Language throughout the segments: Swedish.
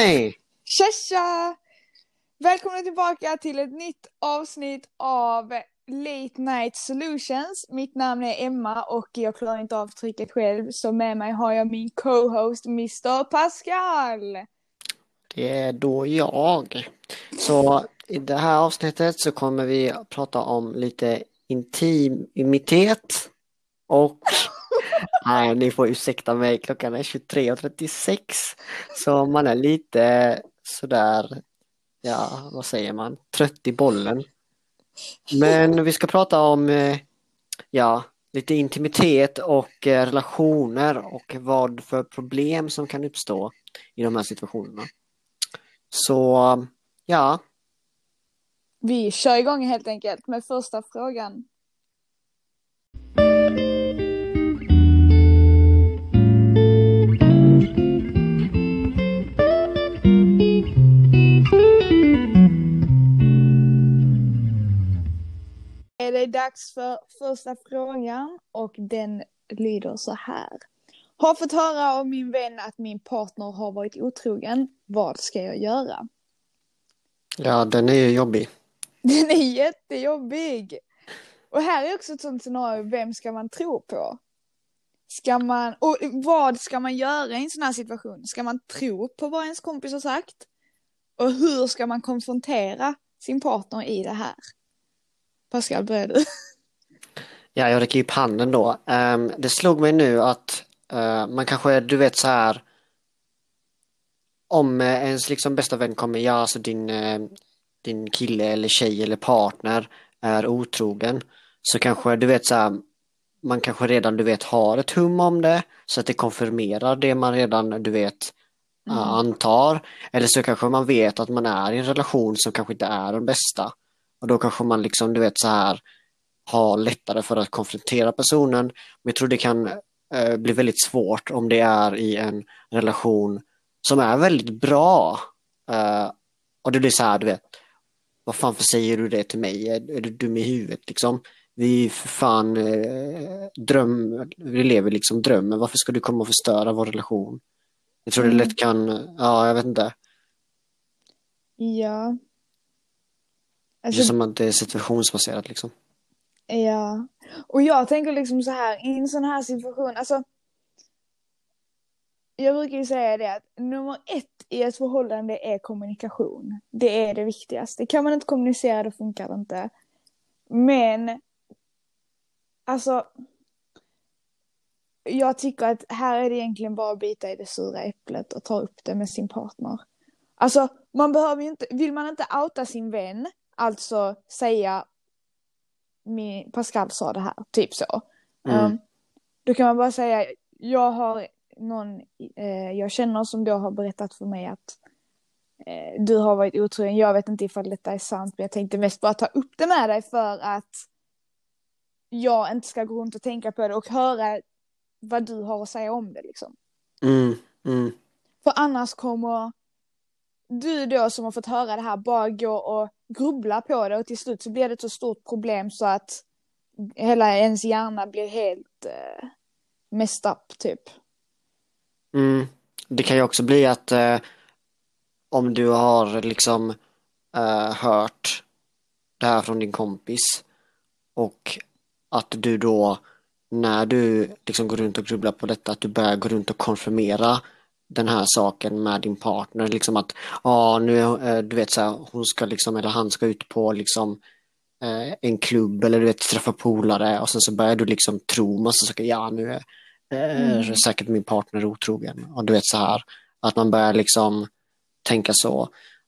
mig! Tja tja! Välkomna tillbaka till ett nytt avsnitt av Late Night Solutions. Mitt namn är Emma och jag klarar inte av trycket själv så med mig har jag min co-host Mr Pascal. Det är då jag. Så i det här avsnittet så kommer vi prata om lite intimitet och Nej, ni får ursäkta mig, klockan är 23.36 så man är lite sådär, ja vad säger man, trött i bollen. Men vi ska prata om, eh, ja, lite intimitet och eh, relationer och vad för problem som kan uppstå i de här situationerna. Så, ja. Vi kör igång helt enkelt med första frågan. Dags för första frågan och den lyder så här. Har fått höra av min vän att min partner har varit otrogen. Vad ska jag göra? Ja, den är ju jobbig. Den är jättejobbig. Och här är också ett sånt scenario, vem ska man tro på? Ska man, och vad ska man göra i en sån här situation? Ska man tro på vad ens kompis har sagt? Och hur ska man konfrontera sin partner i det här? Pascal, börjar du? Ja, jag räcker upp handen då. Um, det slog mig nu att uh, man kanske, du vet så här om uh, ens liksom bästa vän kommer, ja alltså din, uh, din kille eller tjej eller partner är otrogen så kanske du vet så här man kanske redan du vet har ett hum om det så att det konfirmerar det man redan du vet mm. antar. Eller så kanske man vet att man är i en relation som kanske inte är den bästa. Och då kanske man liksom, du vet så här, har lättare för att konfrontera personen. Men jag tror det kan eh, bli väldigt svårt om det är i en relation som är väldigt bra. Eh, och det blir så här, du vet, vad fan för säger du det till mig? Är, är du dum i huvudet liksom? Vi för fan eh, dröm, vi lever liksom drömmen. Varför ska du komma och förstöra vår relation? Jag tror mm. det lätt kan, ja jag vet inte. Ja, Alltså, det är som att det är situationsbaserat liksom. Ja, och jag tänker liksom så här, i en sån här situation, alltså. Jag brukar ju säga det att nummer ett i ett förhållande är kommunikation. Det är det viktigaste. Kan man inte kommunicera då funkar det inte. Men, alltså. Jag tycker att här är det egentligen bara att bita i det sura äpplet och ta upp det med sin partner. Alltså, man behöver ju inte, vill man inte outa sin vän, alltså säga min, Pascal sa det här, typ så. Mm. Um, då kan man bara säga, jag har någon eh, jag känner som då har berättat för mig att eh, du har varit otrogen. Jag vet inte ifall detta är sant, men jag tänkte mest bara ta upp det med dig för att jag inte ska gå runt och tänka på det och höra vad du har att säga om det liksom. Mm, mm. För annars kommer du då som har fått höra det här bara gå och grubbla på det och till slut så blir det ett så stort problem så att hela ens hjärna blir helt eh, messed up typ. Mm. Det kan ju också bli att eh, om du har liksom eh, hört det här från din kompis och att du då när du liksom går runt och grubblar på detta att du börjar gå runt och konfirmera den här saken med din partner. Liksom att, ja nu, eh, du vet så här, hon ska liksom, eller han ska ut på liksom eh, en klubb eller du vet träffa polare och sen så börjar du liksom tro massa saker, ja nu är, är mm. säkert min partner otrogen. Och du vet så här, att man börjar liksom tänka så.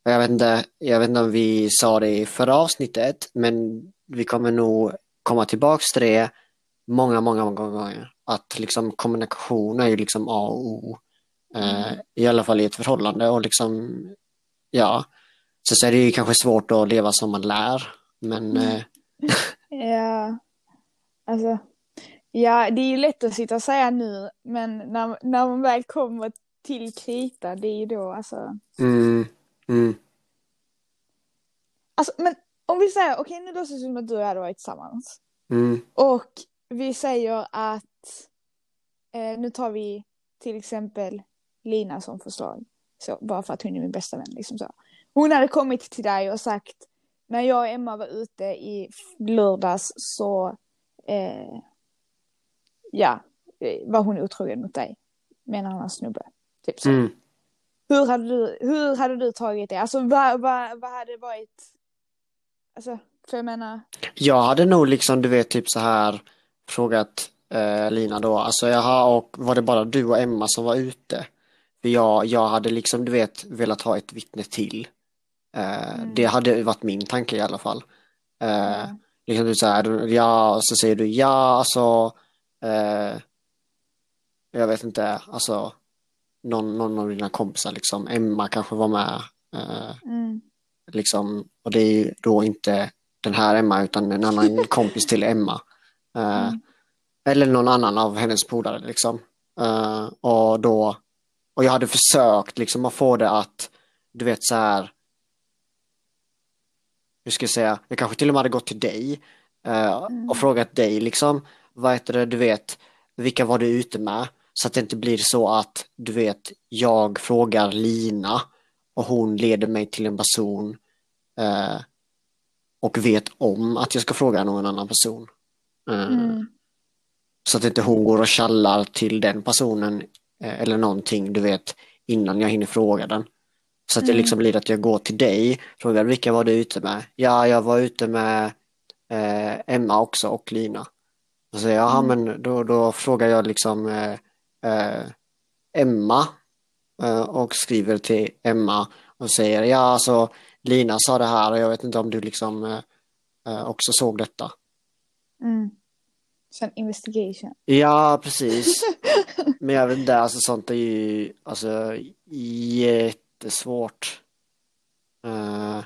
Och jag vet inte, jag vet inte om vi sa det i förra avsnittet, men vi kommer nog komma tillbaks till det många, många, många gånger. Att liksom kommunikation är ju liksom A och O Eh, I alla fall i ett förhållande och liksom, ja. Så, så är det ju kanske svårt att leva som man lär, men... Mm. Eh, ja, alltså. Ja, det är ju lätt att sitta och säga nu, men när, när man väl kommer till krita, det är ju då alltså. Mm, mm. Alltså, men om vi säger, okej okay, nu låtsas det som att du och jag hade varit tillsammans. Mm. Och vi säger att, eh, nu tar vi till exempel Lina som förslag. Så, bara för att hon är min bästa vän. Liksom så. Hon hade kommit till dig och sagt, när jag och Emma var ute i lördags så, eh, ja, var hon otrogen mot dig med en annan snubbe. Typ så. Mm. Hur, hade du, hur hade du tagit det? Alltså vad, vad, vad hade varit, alltså, för jag menar, Jag hade nog liksom, du vet, typ så här frågat eh, Lina då, alltså jaha, och var det bara du och Emma som var ute? För jag, jag hade liksom, du vet, velat ha ett vittne till. Eh, Mm. Det hade varit min tanke i alla fall. Eh, Ja. Liksom du säger, ja, och så säger du ja, alltså, eh, jag vet inte, alltså, någon, någon av dina kompisar liksom, Emma kanske var med, mm, liksom, och det är ju då inte den här Emma utan en annan kompis till Emma. Mm. Eller någon annan av hennes polare liksom. Och då, och jag hade försökt liksom att få det att, du vet så här, hur ska jag säga, jag kanske till och med hade gått till dig eh, Mm. och frågat dig liksom, vad heter det, du vet, vilka var du ute med? Så att det inte blir så att, du vet, jag frågar Lina och hon leder mig till en person eh, och vet om att jag ska fråga någon annan person. Eh, mm, Så att inte hon går och kallar till den personen eller någonting, du vet, innan jag hinner fråga den. Så att det Mm. liksom blir att jag går till dig, frågar vilka var du ute med? Ja, jag var ute med eh, Emma också och Lina. Och så säger jag, Mm. men då, då frågar jag liksom eh, eh, Emma eh, och skriver till Emma och säger, ja alltså Lina sa det här och jag vet inte om du liksom eh, eh, också såg detta. mm. Sen investigation. Ja, precis. Men jag vet inte, alltså sånt är ju alltså jättesvårt. Eh,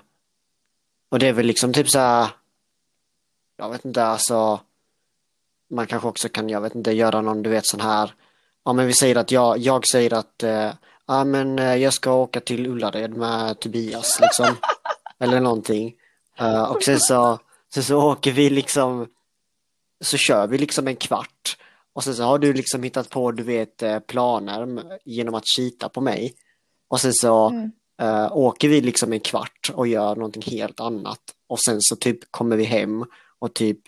och det är väl liksom typ så här, jag vet inte, alltså man kanske också kan, jag vet inte, göra någon, du vet sån här, ja men vi säger att jag, jag säger att, eh, ja men eh, jag ska åka till Ullared med Tobias liksom, eller någonting. Eh, och sen så, sen så åker vi liksom, så kör vi liksom en kvart. Och sen så har du liksom hittat på, du vet, eh, planer genom att kita på mig. Och sen så Mm. eh, åker vi liksom en kvart och gör någonting helt annat. Och sen så typ kommer vi hem och typ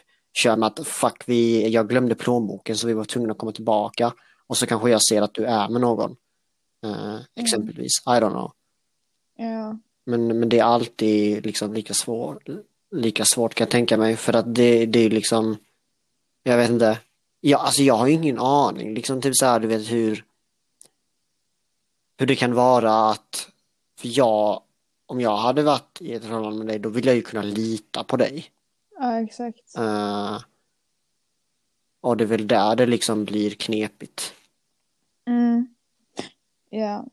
kör med att fuck, vi, jag glömde plånboken så vi var tvungna att komma tillbaka. Och så kanske jag ser att du är med någon. Eh, exempelvis, I don't know. Ja. Men, men det är alltid liksom lika svårt, lika svårt kan jag tänka mig för att det, det är liksom, jag vet inte, ja, alltså jag har ju ingen aning, liksom typ så här, du vet hur, hur det kan vara att, för jag, om jag hade varit i ett förhållande med dig, då vill jag ju kunna lita på dig. ja, exakt. Eh, och det är väl där det liksom blir knepigt. Mm. Ja.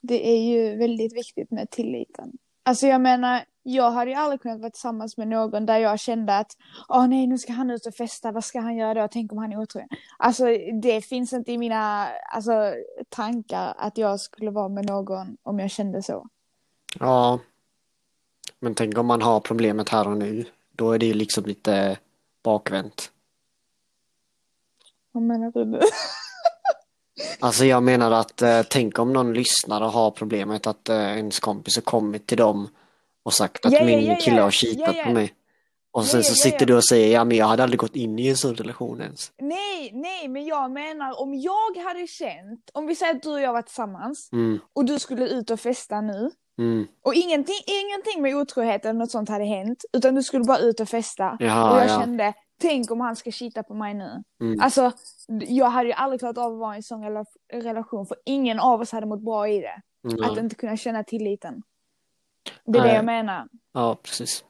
Det är ju väldigt viktigt med tilliten. Alltså jag menar, jag hade ju aldrig kunnat vara tillsammans med någon där jag kände att åh nej, nu ska han ut och festa, vad ska han göra då? Tänk om han är otrogen. Alltså det finns inte i mina alltså, tankar att jag skulle vara med någon om jag kände så. Ja, men tänk om man har problemet här och nu, då är det ju liksom lite bakvänt. Vad menar du nu? Alltså jag menar att eh, tänk om någon lyssnar och har problemet att eh, ens kompis har kommit till dem och sagt att ja, min ja, kille ja. har cheatat på mig. Och sen så sitter du och säger ja men jag hade aldrig gått in i en sån relation ens. Nej, nej, men jag menar om jag hade känt, om vi säger att du och jag var tillsammans Mm, och du skulle ut och festa nu mm, och ingenting, ingenting med otrohet eller något sånt hade hänt utan du skulle bara ut och festa jaha, och jag ja. kände, tänk om han ska cheata på mig nu. Mm, Alltså, jag hade ju aldrig klarat av att vara i en sån rela- relation för ingen av oss hade mått bra i det. ja, Att inte kunna känna tilliten. Det är det Nej. jag menar. ja, precis.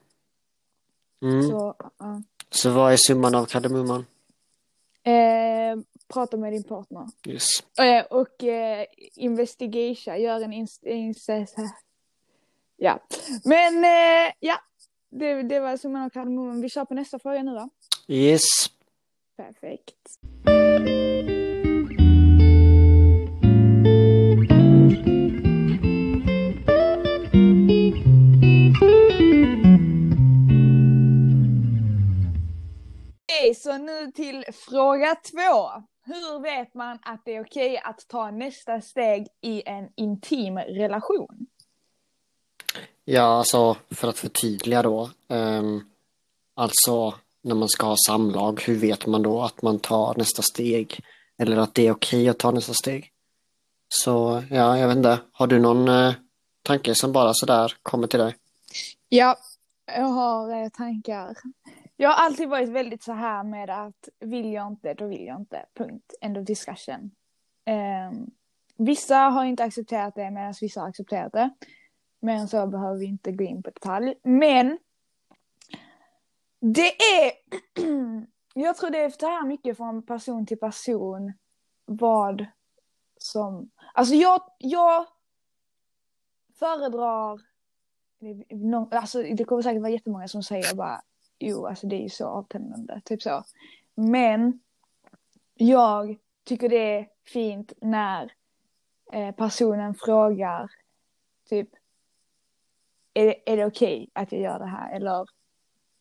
Mm. Så. Så, ja. vad är summan av kardemumman? eh, prata med din partner. Yes. Eh, och eh, investigation, gör en inst ja. Men eh, ja, det, det var summan av kardemumman. Vi kör på nästa fråga nu då. Yes. Perfekt. Okej, så nu till fråga två. hur vet man att det är okej att ta nästa steg i en intim relation? Ja, alltså för att förtydliga då. Um, alltså när man ska ha samlag, hur vet man då att man tar nästa steg? Eller att det är okej att ta nästa steg? Så ja, jag vet inte. Har du någon eh, tanke som bara sådär kommer till dig? Ja, jag har eh, tankar. Jag har alltid varit väldigt så här med att vill jag inte, då vill jag inte. Punkt. End of discussion. Eh, vissa har inte accepterat det medan vissa har accepterat det. Men så behöver vi inte gå in på detalj. Men det är, jag tror det är så här mycket från person till person vad som, alltså jag, jag föredrar, alltså det kommer säkert vara jättemånga som säger bara jo, alltså det är ju så avtändande, typ så. Men jag tycker det är fint när eh, personen frågar typ är det, är det okej okay att jag gör det här eller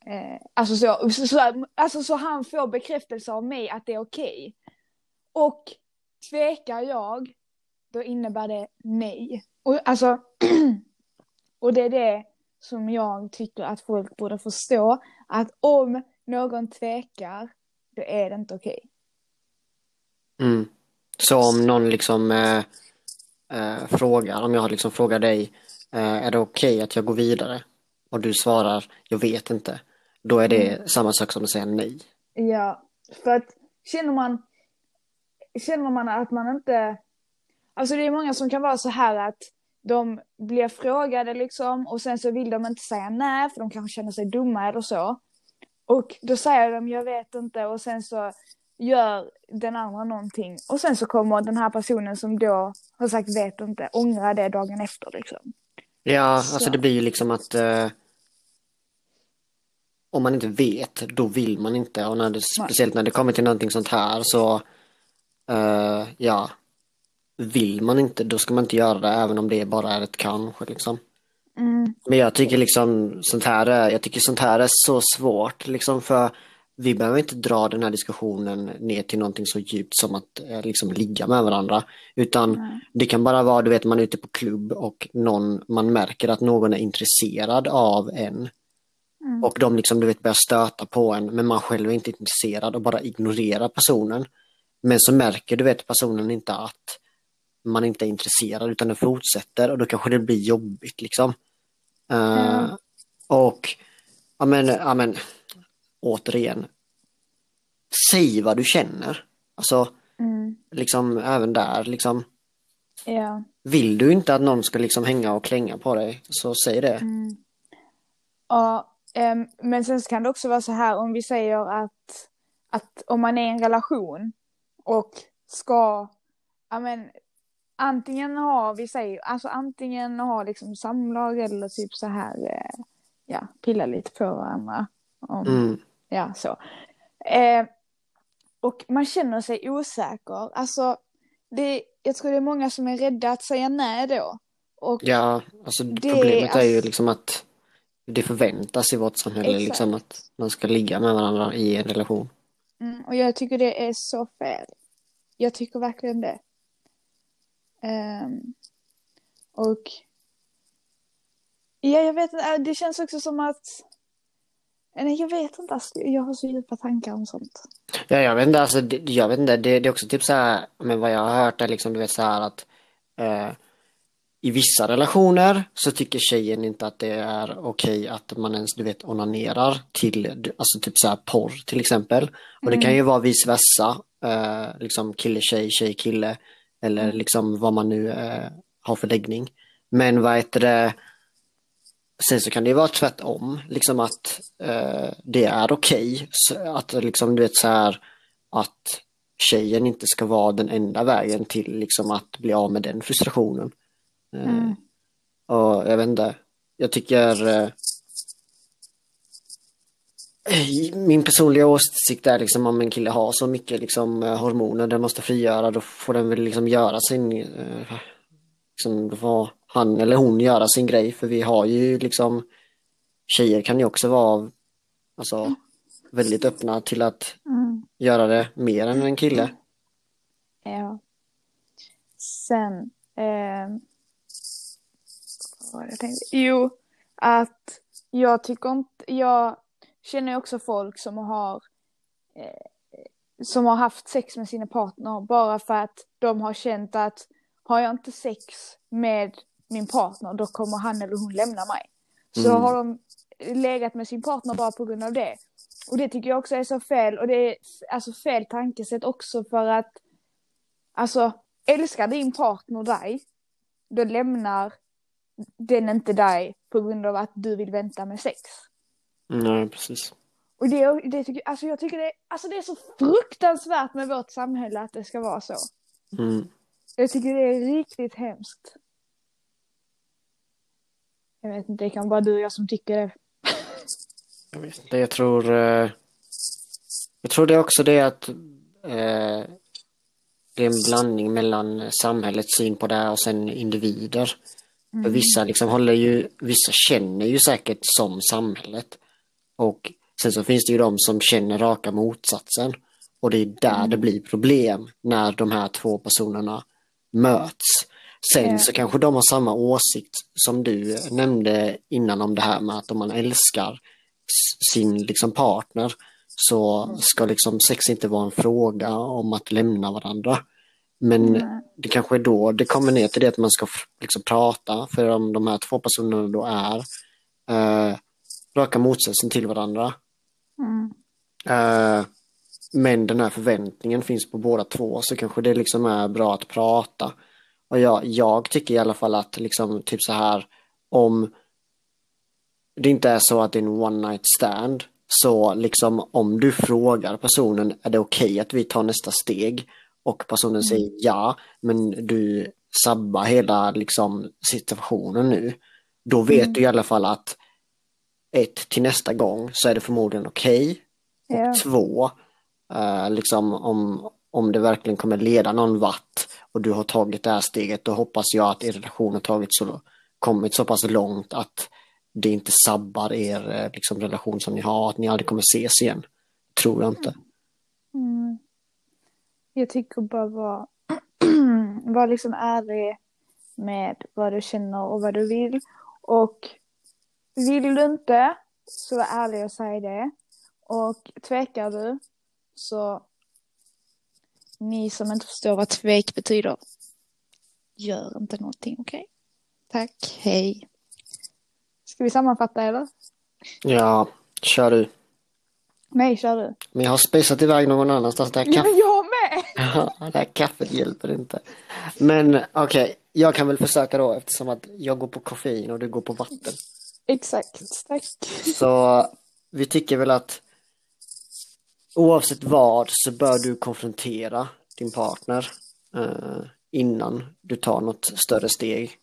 eh, alltså, så, så, så, alltså så han får bekräftelse av mig att det är okej. Okay. Och tvekar jag då innebär det nej. Och alltså och det är det som jag tycker att folk borde förstå. Att om någon tvekar, då är det inte okej. Okay. Mm. Så om någon liksom äh, äh, frågar, om jag liksom frågar dig, äh, är det okej okay att jag går vidare? Och du svarar, jag vet inte. Då är det mm. samma sak som att säga nej. Ja, för att känner man, känner man att man inte, alltså det är många som kan vara så här att de blir frågade liksom och sen så vill de inte säga nej för de kanske känner sig dumma eller så. Och då säger de jag vet inte och sen så gör den andra någonting och sen så kommer den här personen som då har sagt vet inte ångra det dagen efter liksom. Ja, så. alltså det blir ju liksom att uh, om man inte vet då vill man inte och när det, speciellt när det kommer till någonting sånt här så uh, ja vill man inte, då ska man inte göra det även om det bara är ett kanske liksom. Mm. Men jag tycker liksom sånt här är, jag tycker sånt här är så svårt liksom för vi behöver inte dra den här diskussionen ner till någonting så djupt som att eh, liksom ligga med varandra. Utan mm. det kan bara vara, du vet, man är ute på klubb och någon, man märker att någon är intresserad av en. Mm. Och de liksom, du vet, börjar stöta på en, men man själv är inte intresserad och bara ignorerar personen. Men så märker du vet personen inte att man inte är intresserad utan den fortsätter och då kanske det blir jobbigt liksom. Uh, mm. Och, ja men, ja men, återigen, säg vad du känner. Alltså, mm. liksom även där liksom. Ja. Vill du inte att någon ska liksom hänga och klänga på dig så säg det. Mm. Ja, men sen kan det också vara så här om vi säger att, att om man är i en relation och ska, ja men antingen har vi säger, alltså antingen har liksom samlag eller typ så här, eh, ja, pilla lite på varandra. Om, mm. Ja, så. Eh, och man känner sig osäker. Alltså, det, jag tror det är många som är rädda att säga nej då. Och ja, alltså det, problemet är ju alltså, liksom att det förväntas i vårt samhälle liksom att man ska ligga med varandra i en relation. Mm, och jag tycker det är så fel. Jag tycker verkligen det. Um, och ja, jag vet inte, äh, det känns också som att Nej, jag vet inte, alltså, jag har så djupa tankar om sånt. Ja, jag vet inte, alltså, det, jag vet inte, det, det är också typ så här, men vad jag har hört är liksom, du vet så här att eh, i vissa relationer så tycker tjejen inte att det är okej att man ens, du vet, onanerar till, alltså typ så här porr till exempel. Och mm. det kan ju vara vice versa, eh, liksom kille, tjej, tjej, kille. Eller mm. liksom vad man nu eh, har för läggning. Men vad heter det? Sen så kan det vara tvärtom, liksom att eh, det är okej. Okay, att liksom du vet så här att tjejen inte ska vara den enda vägen till liksom att bli av med den frustrationen. Mm. Och jag vet inte, jag tycker eh, min personliga åsikt är liksom om en kille har så mycket liksom eh, hormoner den måste frigöra då får den väl liksom göra sin eh, liksom, då får han eller hon göra sin grej för vi har ju liksom tjejer kan ju också vara alltså väldigt öppna till att mm. göra det mer än en kille. Ja. Sen, eh, var jag tänkte? Jo, att jag tycker inte, jag känner också folk som har eh, som har haft sex med sina partner bara för att de har känt att har jag inte sex med min partner då kommer han eller hon lämna mig. Så Mm. har de legat med sin partner bara på grund av det. Och det tycker jag också är så fel och det är alltså fel tankesätt också för att alltså älskar din partner dig då lämnar den inte dig på grund av att du vill vänta med sex. Nej, precis. Och det, det tycker, alltså jag tycker det, alltså det är så fruktansvärt med vårt samhälle att det ska vara så. Mm. Jag tycker det är riktigt hemskt. Jag vet inte, det kan bara du och jag som tycker det. Jag vet inte, jag tror... Eh, jag tror det är också det att eh, det är en blandning mellan samhällets syn på det här och sen individer. För vissa liksom håller ju, vissa känner ju säkert som samhället. Och sen så finns det ju de som känner raka motsatsen. Och det är där det blir problem när de här två personerna möts. Sen Ja. så kanske de har samma åsikt som du nämnde innan om det här med att om man älskar sin liksom partner så ska liksom sex inte vara en fråga om att lämna varandra. Men Nej. det kanske är då det kommer ner till det att man ska liksom prata för om de här två personerna då är eh, raka motsatsen till varandra. Mm. Eh, men den här förväntningen finns på båda två så kanske det liksom är bra att prata. Och jag, jag tycker i alla fall att liksom typ så här om det inte är så att det är en one night stand så liksom om du frågar personen är det okej att vi tar nästa steg och personen säger ja men du sabbar hela liksom situationen nu då vet Mm. du i alla fall att ett till nästa gång så är det förmodligen okej Ja. Två, eh, liksom om, om det verkligen kommer leda någon vart och du har tagit det här steget, då hoppas jag att er relation har tagit så, kommit så pass långt att det inte sabbar er eh, liksom, relation som ni har, att ni aldrig kommer ses igen. Tror jag inte. Mm. Jag tycker bara vara var liksom ärlig med vad du känner och vad du vill. Och vill du inte så var ärlig och säg det. Och tvekar du så ni som inte förstår vad tvek betyder gör inte någonting, okej? Tack, hej. Ska vi sammanfatta eller? Ja, kör du. Nej, kör du. Men jag har spejsat iväg någon annanstans. Det här, Ja, kaff- men jag med! det här kaffet hjälper inte. Men okej, jag kan väl försöka då eftersom att jag går på koffein och du går på vatten. Exakt, tack. Så vi tycker väl att oavsett vad så bör du konfrontera din partner eh, innan du tar något större steg.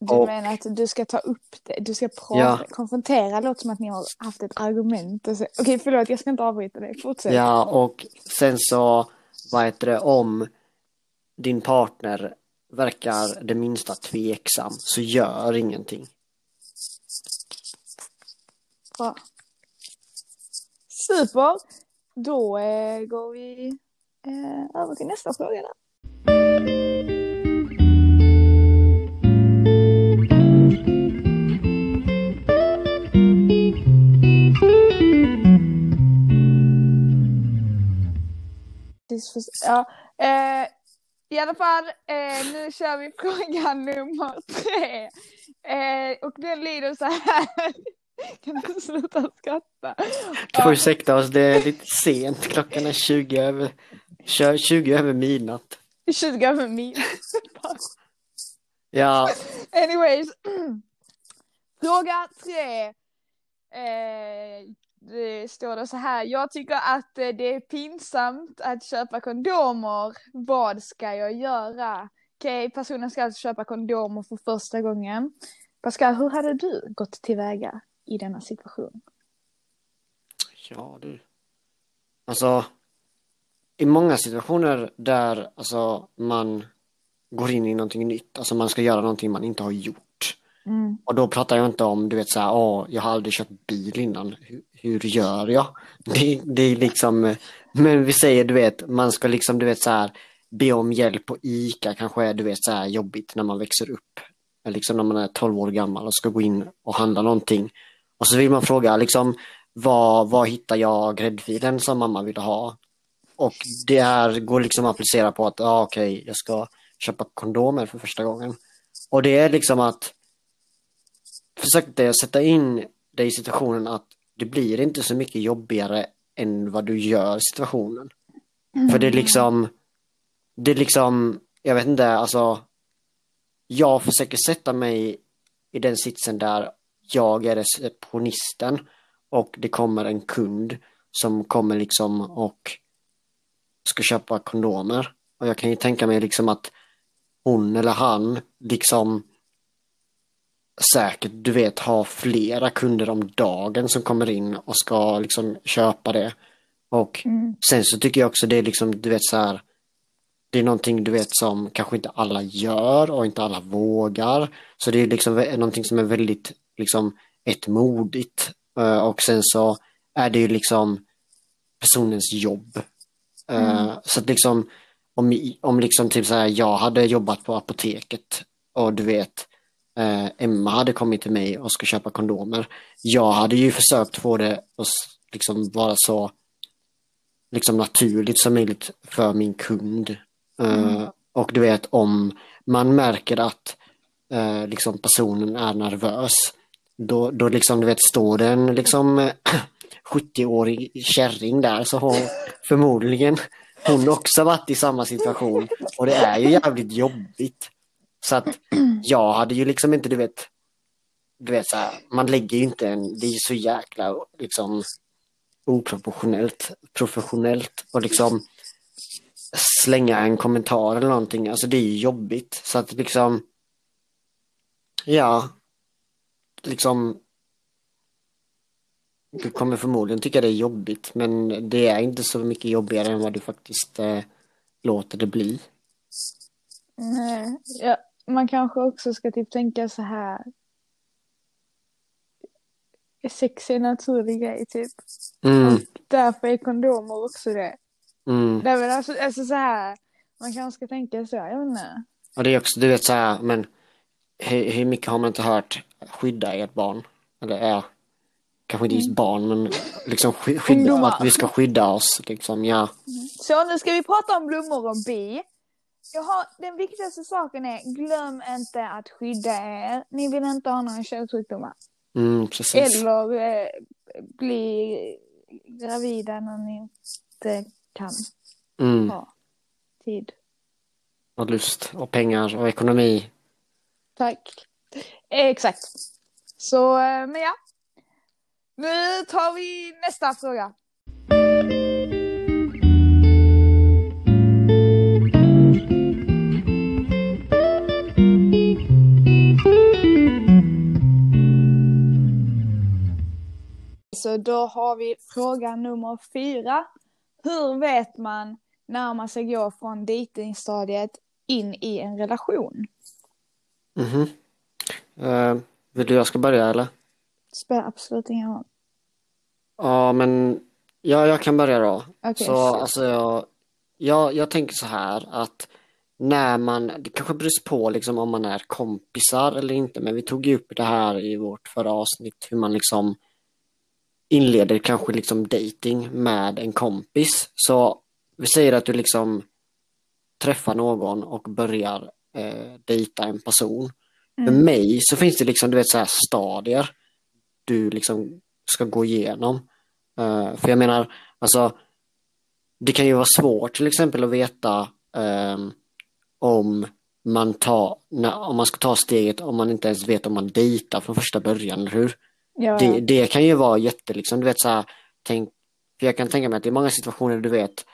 Du Och- menar att du ska ta upp det, du ska prata, Ja. konfrontera, låter som att ni har haft ett argument. och så- Okej, förlåt, jag ska inte avbryta dig, fortsätt. Ja, och sen så, vad heter det, om din partner verkar det minsta tveksam så gör ingenting. Bra. Super! Då eh, går vi eh, över till nästa fråga där. Ja, eh, I alla fall, eh, nu kör vi fråga nummer tre. Eh, och den lyder så här. Kan du sluta skratta? Du får ursäkta oss, det är lite sent. Klockan är 20 över, 20 över midnatt. 20 över mil. Ja, Anyways. Fråga tre. Eh, det står det så här. Jag tycker att eh, det är pinsamt att köpa kondomer. Vad ska jag göra? Okej, personen ska alltså köpa kondomer för första gången. Pascal, hur hade du gått tillväga i denna situation? ja du. Alltså, i många situationer där alltså, man går in i någonting nytt, alltså man ska göra någonting man inte har gjort. Mm. Och då pratar jag inte om, du vet så här, åh, jag har aldrig kört bil innan, hur, hur gör jag? Det, det är liksom, men vi säger, du vet, man ska liksom, du vet så här, be om hjälp på ICA kanske är du vet så här jobbigt när man växer upp. Liksom när man är 12 år gammal och ska gå in och handla någonting. Och så vill man fråga liksom var, var hittar jag gräddfilen som mamma vill ha? Och det här går liksom att applicera på att, ja okej, jag ska köpa kondomer för första gången. Och det är liksom att försökte sätta in dig i situationen att det blir inte så mycket jobbigare än vad du gör situationen. Mm. För det är liksom, det är liksom, jag vet inte, alltså jag försöker sätta mig i den sitsen där jag är receptionisten och det kommer en kund som kommer liksom och ska köpa kondomer. Och jag kan ju tänka mig liksom att hon eller han liksom säkert, du vet, ha flera kunder om dagen som kommer in och ska liksom köpa det. Och mm. sen så tycker jag också det är liksom, du vet så här, det är någonting du vet som kanske inte alla gör och inte alla vågar. Så det är liksom någonting som är väldigt liksom ett modigt eh, och sen så är det ju liksom personens jobb. Eh, mm. Så att liksom om, om liksom typ så här, jag hade jobbat på apoteket och du vet eh, Emma hade kommit till mig och ska köpa kondomer. Jag hade ju försökt få det att liksom vara så liksom naturligt som möjligt för min kund. Mm. Uh, och du vet om man märker att uh, liksom personen är nervös då, då liksom du vet står det en liksom 70-årig kärring där så har förmodligen hon också varit i samma situation och det är ju jävligt jobbigt. Så att jag hade ju liksom inte, du vet, du vet så här, man lägger ju inte en, det är ju så jäkla liksom oproportionellt, professionellt och liksom slänga en kommentar eller någonting, alltså det är ju jobbigt. Så att liksom, ja, liksom du kommer förmodligen tycka det är jobbigt men det är inte så mycket jobbigare än vad du faktiskt eh, låter det bli. Nej, jag, man kanske också ska typ tänka så här. Sex är en naturlig grej typ. Mm. Och därför är kondomer också det. Mm. Därför, alltså, alltså så här, man kanske ska tänka så, jag vet inte. Och det är också, du vet så här, men hur, hur mycket har man inte hört skydda ert barn? Eller ja, kanske inte just mm. barn, men liksom skydda, att vi ska skydda oss liksom, ja. Mm. Så nu ska vi prata om blommor och bi. Jag har, den viktigaste saken är, glöm inte att skydda er. Ni vill inte ha några köldssjukdomar. Mm. Eller eh, bli gravida när ni inte kan mm. ha tid. Och lust och pengar och ekonomi. Tack. Exakt. Så, eh, men ja. Nu tar vi nästa fråga. Så då har vi fråga nummer fyra. Hur vet man när man ska gå från dejtingstadiet in i en relation? Mm uh, vill du jag ska börja eller? Spelar absolut ingen roll. Ja, men ja, jag kan börja då. Okay, så alltså jag, jag, jag tänker så här att när man, det kanske beror på liksom om man är kompisar eller inte, men vi tog ju upp det här i vårt förra avsnitt, hur man liksom inleder kanske liksom dating med en kompis. Så vi säger att du liksom träffar någon och börjar eh, dejta en person. Mm. För mig så finns det liksom, du vet, så här stadier du liksom ska gå igenom. Uh, för jag menar, alltså det kan ju vara svårt till exempel att veta um, om man tar, när, om man ska ta steget om man inte ens vet om man dejtar från första början, eller hur? Ja. Det, det kan ju vara jätte, liksom, du vet så här, tänk, för jag kan tänka mig att det är många situationer du vet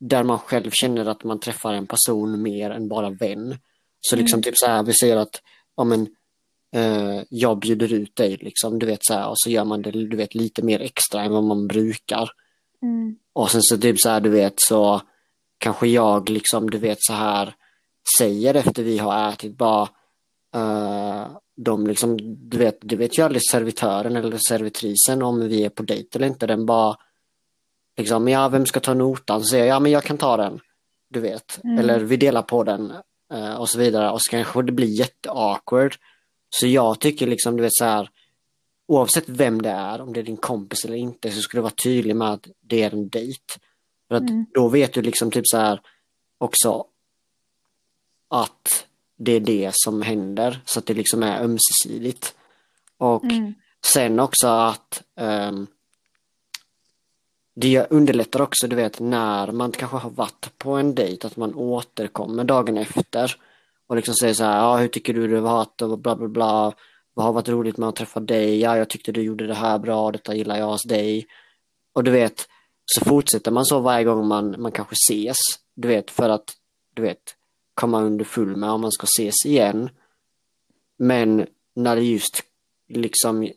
där man själv känner att man träffar en person mer än bara vän. Så liksom mm. typ så här, vi säger att, ja men eh, jag bjuder ut dig liksom, du vet så här, och så gör man det, du vet, lite mer extra än vad man brukar. Mm. Och sen så typ så här, du vet, så kanske jag liksom, du vet så här, säger efter vi har ätit bara, eh, de liksom, du vet, det vet ju aldrig servitören eller servitrisen om vi är på dejt eller inte, den bara, liksom, ja, vem ska ta notan? Så säger jag, ja, men jag kan ta den. du vet. Mm. Eller vi delar på den eh, och så vidare och så kanske det blir jätteawkward. Så jag tycker liksom, du vet så här, oavsett vem det är, om det är din kompis eller inte, så ska du vara tydlig med att det är en dejt. För att Mm. då vet du liksom typ så här också att det är det som händer, så att det liksom är ömsesidigt. Och Mm. sen också att ehm, det underlättar också, du vet, när man kanske har varit på en dejt, att man återkommer dagen efter och liksom säger så här, ja, hur tycker du det har varit och bla bla bla, vad har varit roligt med att träffa dig, ja, jag tyckte du gjorde det här bra, detta gillar jag hos dig. Och du vet, så fortsätter man så varje gång man, man kanske ses, du vet, för att, du vet, komma under full med om man ska ses igen. Men när det just liksom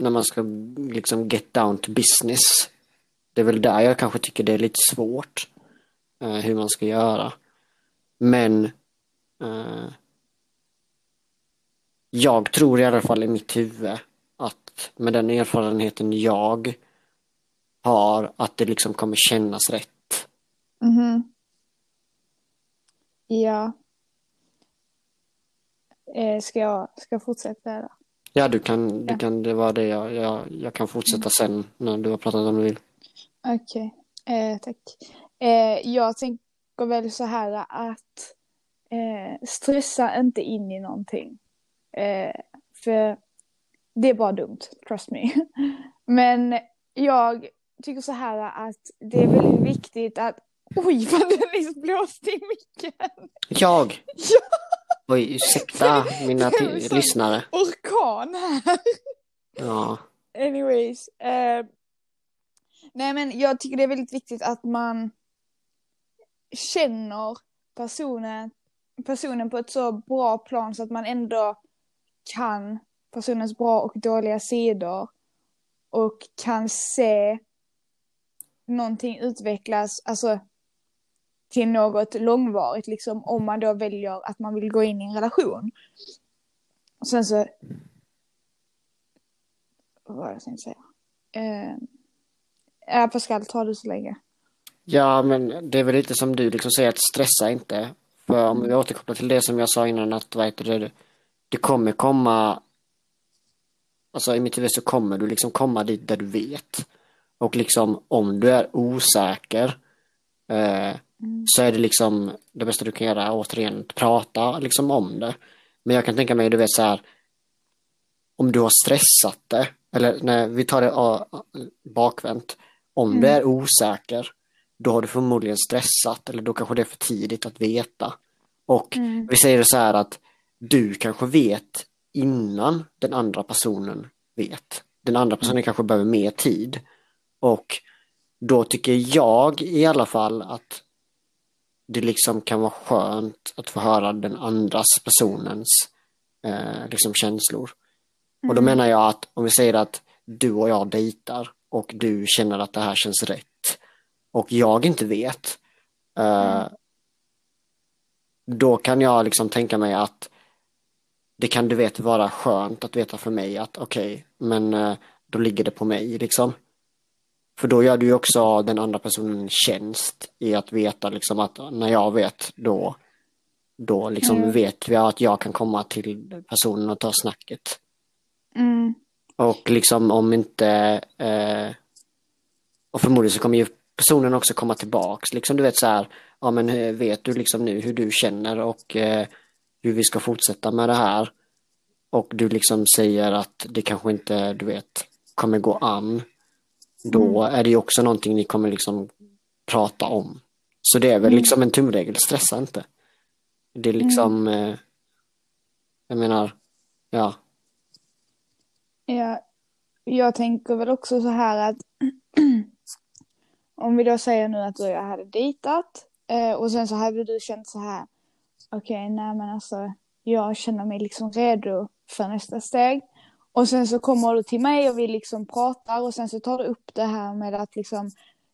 när man ska liksom get down to business. Det är väl där jag kanske tycker det är lite svårt eh, hur man ska göra. Men eh, jag tror i alla fall i mitt huvud att med den erfarenheten jag har att det liksom kommer kännas rätt. Mhm. Ja. Eh, ska, jag, ska jag fortsätta eller? Ja, du kan, du Ja. kan, det var det jag, jag, jag kan fortsätta sen när du har pratat om du vill. Okej, eh, tack. Eh, jag tänker väl så här att eh, stressa inte in i någonting. Eh, för det är bara dumt, trust me. Men jag tycker så här att det är väldigt viktigt att Oj, vad den liksom blåste i micken! Jag! Ja. Oj, ursäkta mina lyssnare. Orkan här! Ja. Anyways. Eh, nej men jag tycker det är väldigt viktigt att man känner personen, personen på ett så bra plan så att man ändå kan personens bra och dåliga sidor och kan se någonting utvecklas, alltså till något långvarigt liksom om man då väljer att man vill gå in i en relation. Och sen så vad var det jag tänkte säga? Eh, ja, Pascal, ta du så länge. ja, men det är väl lite som du liksom säger att stressa inte. För om vi återkopplar till det som jag sa innan att vad heter det, det kommer komma Alltså i mitt huvud så kommer du liksom komma dit där du vet. Och liksom om du är osäker eh, så är det liksom det bästa du kan göra återigen att prata liksom om det. Men jag kan tänka mig, du vet så här om du har stressat det, eller när vi tar det bakvänt, om du är osäker, då har du förmodligen stressat eller då kanske det är för tidigt att veta. Och Mm. vi säger så här att du kanske vet innan den andra personen vet. Den andra personen kanske behöver mer tid. Och då tycker jag i alla fall att det liksom kan vara skönt att få höra den andras personens eh, liksom känslor. Och då menar jag att om vi säger att du och jag dejtar och du känner att det här känns rätt och jag inte vet eh, då kan jag liksom tänka mig att det kan du vet vara skönt att veta för mig att okej, men eh, då ligger det på mig liksom. För då gör du ju också den andra personen en tjänst i att veta liksom att när jag vet då då liksom Mm. vet vi att jag kan komma till personen och ta snacket. Mm. Och liksom om inte eh, och förmodligen så kommer ju personen också komma tillbaks liksom du vet så här ja men eh, vet du liksom nu hur du känner och eh, hur vi ska fortsätta med det här och du liksom säger att det kanske inte du vet kommer gå an då är det ju också någonting ni kommer liksom prata om. Så det är väl liksom en tumregel, stressa inte. Det är liksom eh, jag menar ja. Ja, jag tänker väl också så här att om vi då säger nu att du och jag hade dejtat eh, och sen så hade du känt så här okej, nej men alltså jag känner mig liksom redo för nästa steg och sen så kommer du till mig och vi liksom pratar och sen så tar du upp det här med att liksom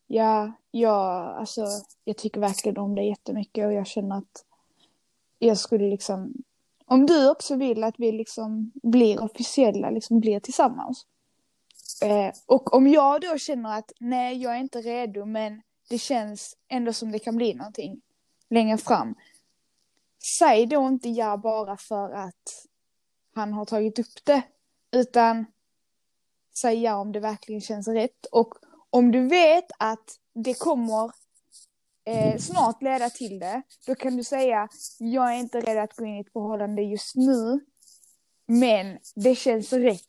ja, jag, alltså jag tycker verkligen om dig jättemycket och jag känner att jag skulle liksom om du också vill att vi liksom blir officiella, liksom blir tillsammans. Eh, och om jag då känner att nej, jag är inte redo, men det känns ändå som det kan bli någonting längre fram. Säg då inte ja bara för att han har tagit upp det, utan säg ja om det verkligen känns rätt. Och om du vet att det kommer eh, snart leda till det, då kan du säga jag är inte rädd att gå in i ett förhållande just nu, men det känns rätt.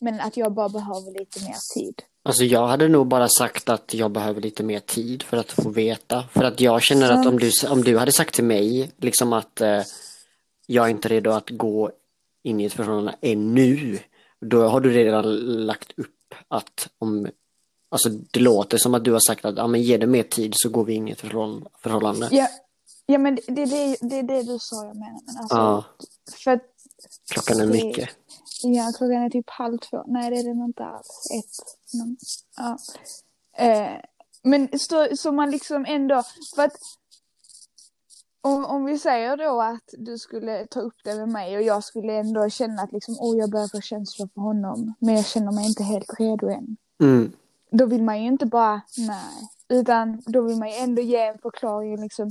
Men att jag bara behöver lite mer tid. Alltså jag hade nog bara sagt att jag behöver lite mer tid för att få veta. För att jag känner att om du, om du hade sagt till mig liksom att eh, jag är inte redo att gå in i ett förhållande ännu. Då har du redan lagt upp att om Alltså det låter som att du har sagt att ja, men ge det mer tid så går vi in i ett förhållande. Ja, ja men det, det, det är det du sa jag menar. Men alltså, Ja, för att klockan är det- mycket. Ja, klockan är typ halv två. Nej, det är den inte alls. Ett. Men, ja. Eh, men så, så man liksom ändå, för att om, om vi säger då att du skulle ta upp det med mig och jag skulle ändå känna att liksom, oh, jag börjar få känslor för honom, men jag känner mig inte helt redo än. Mm. Då vill man ju inte bara, nej, utan då vill man ju ändå ge en förklaring, liksom,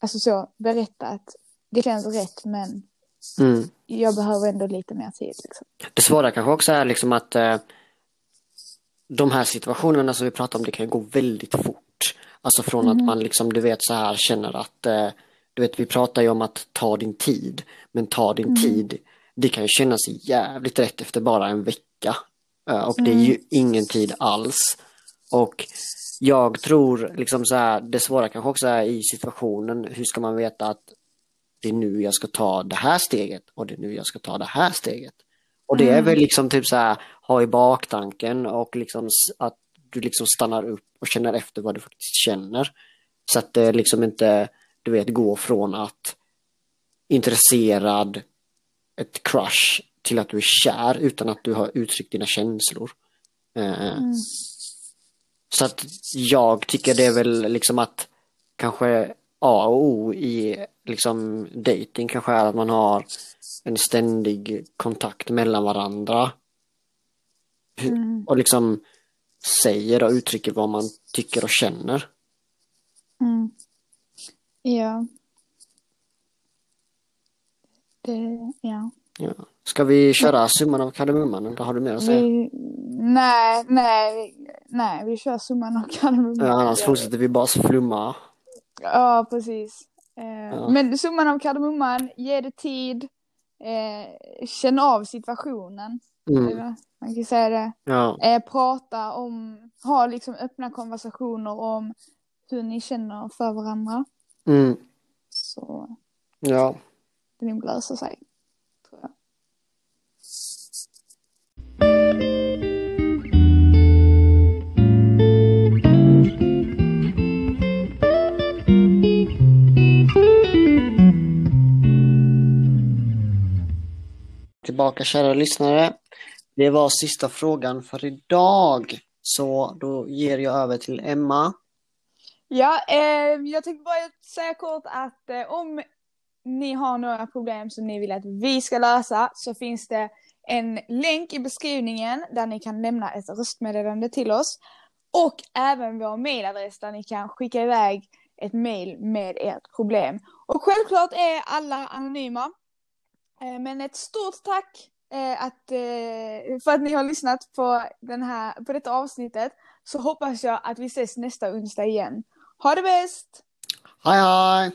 alltså så, berätta att det känns rätt, men Mm. jag behöver ändå lite mer tid. Liksom. Det svåra kanske också är liksom att eh, de här situationerna som vi pratar om, det kan gå väldigt fort. Alltså från att man liksom, du vet så här känner att, eh, du vet vi pratar ju om att ta din tid, men ta din tid, det kan ju kännas jävligt rätt efter bara en vecka. Eh, och det är ju ingen tid alls. Och jag tror liksom så här, det svåra kanske också är i situationen, hur ska man veta att det är nu jag ska ta det här steget och det är nu jag ska ta det här steget. Och det är väl liksom typ så här, ha i baktanken och liksom att du liksom stannar upp och känner efter vad du faktiskt känner. Så att det liksom inte, du vet, går från att intresserad, ett crush, till att du är kär utan att du har uttryckt dina känslor. Eh, Så att jag tycker det är väl liksom att kanske A och O i liksom dating kanske är att man har en ständig kontakt mellan varandra. Mm. Och liksom säger och uttrycker vad man tycker och känner. Mm. Ja. Det, ja. Ja. Ska vi köra summan av kardemumman eller har du mer att säga? Vi, nej, nej, nej, vi kör summan av kardemumman. Ja, annars fortsätter vi bara flumma. Ja, precis. Eh, Ja. Men summan av kardemumman, ge det tid, eh, känn av situationen. Mm. Man kan säga det. Ja. Eh, prata om, ha liksom öppna konversationer om hur ni känner för varandra. Mm. Så Ja. det nog löser sig. Tror jag. Tillbaka kära lyssnare. Det var sista frågan för idag. Så då ger jag över till Emma. Ja, eh, jag tänkte bara säga kort att eh, om ni har några problem som ni vill att vi ska lösa så finns det en länk i beskrivningen där ni kan lämna ett röstmeddelande till oss. Och även vår mailadress där ni kan skicka iväg ett mail med ert problem. Och självklart är alla anonyma. Eh, men ett stort tack att, eh, för att ni har lyssnat på, den här, på detta avsnittet. Så hoppas jag att vi ses nästa onsdag igen. Ha det bäst! Hej hej!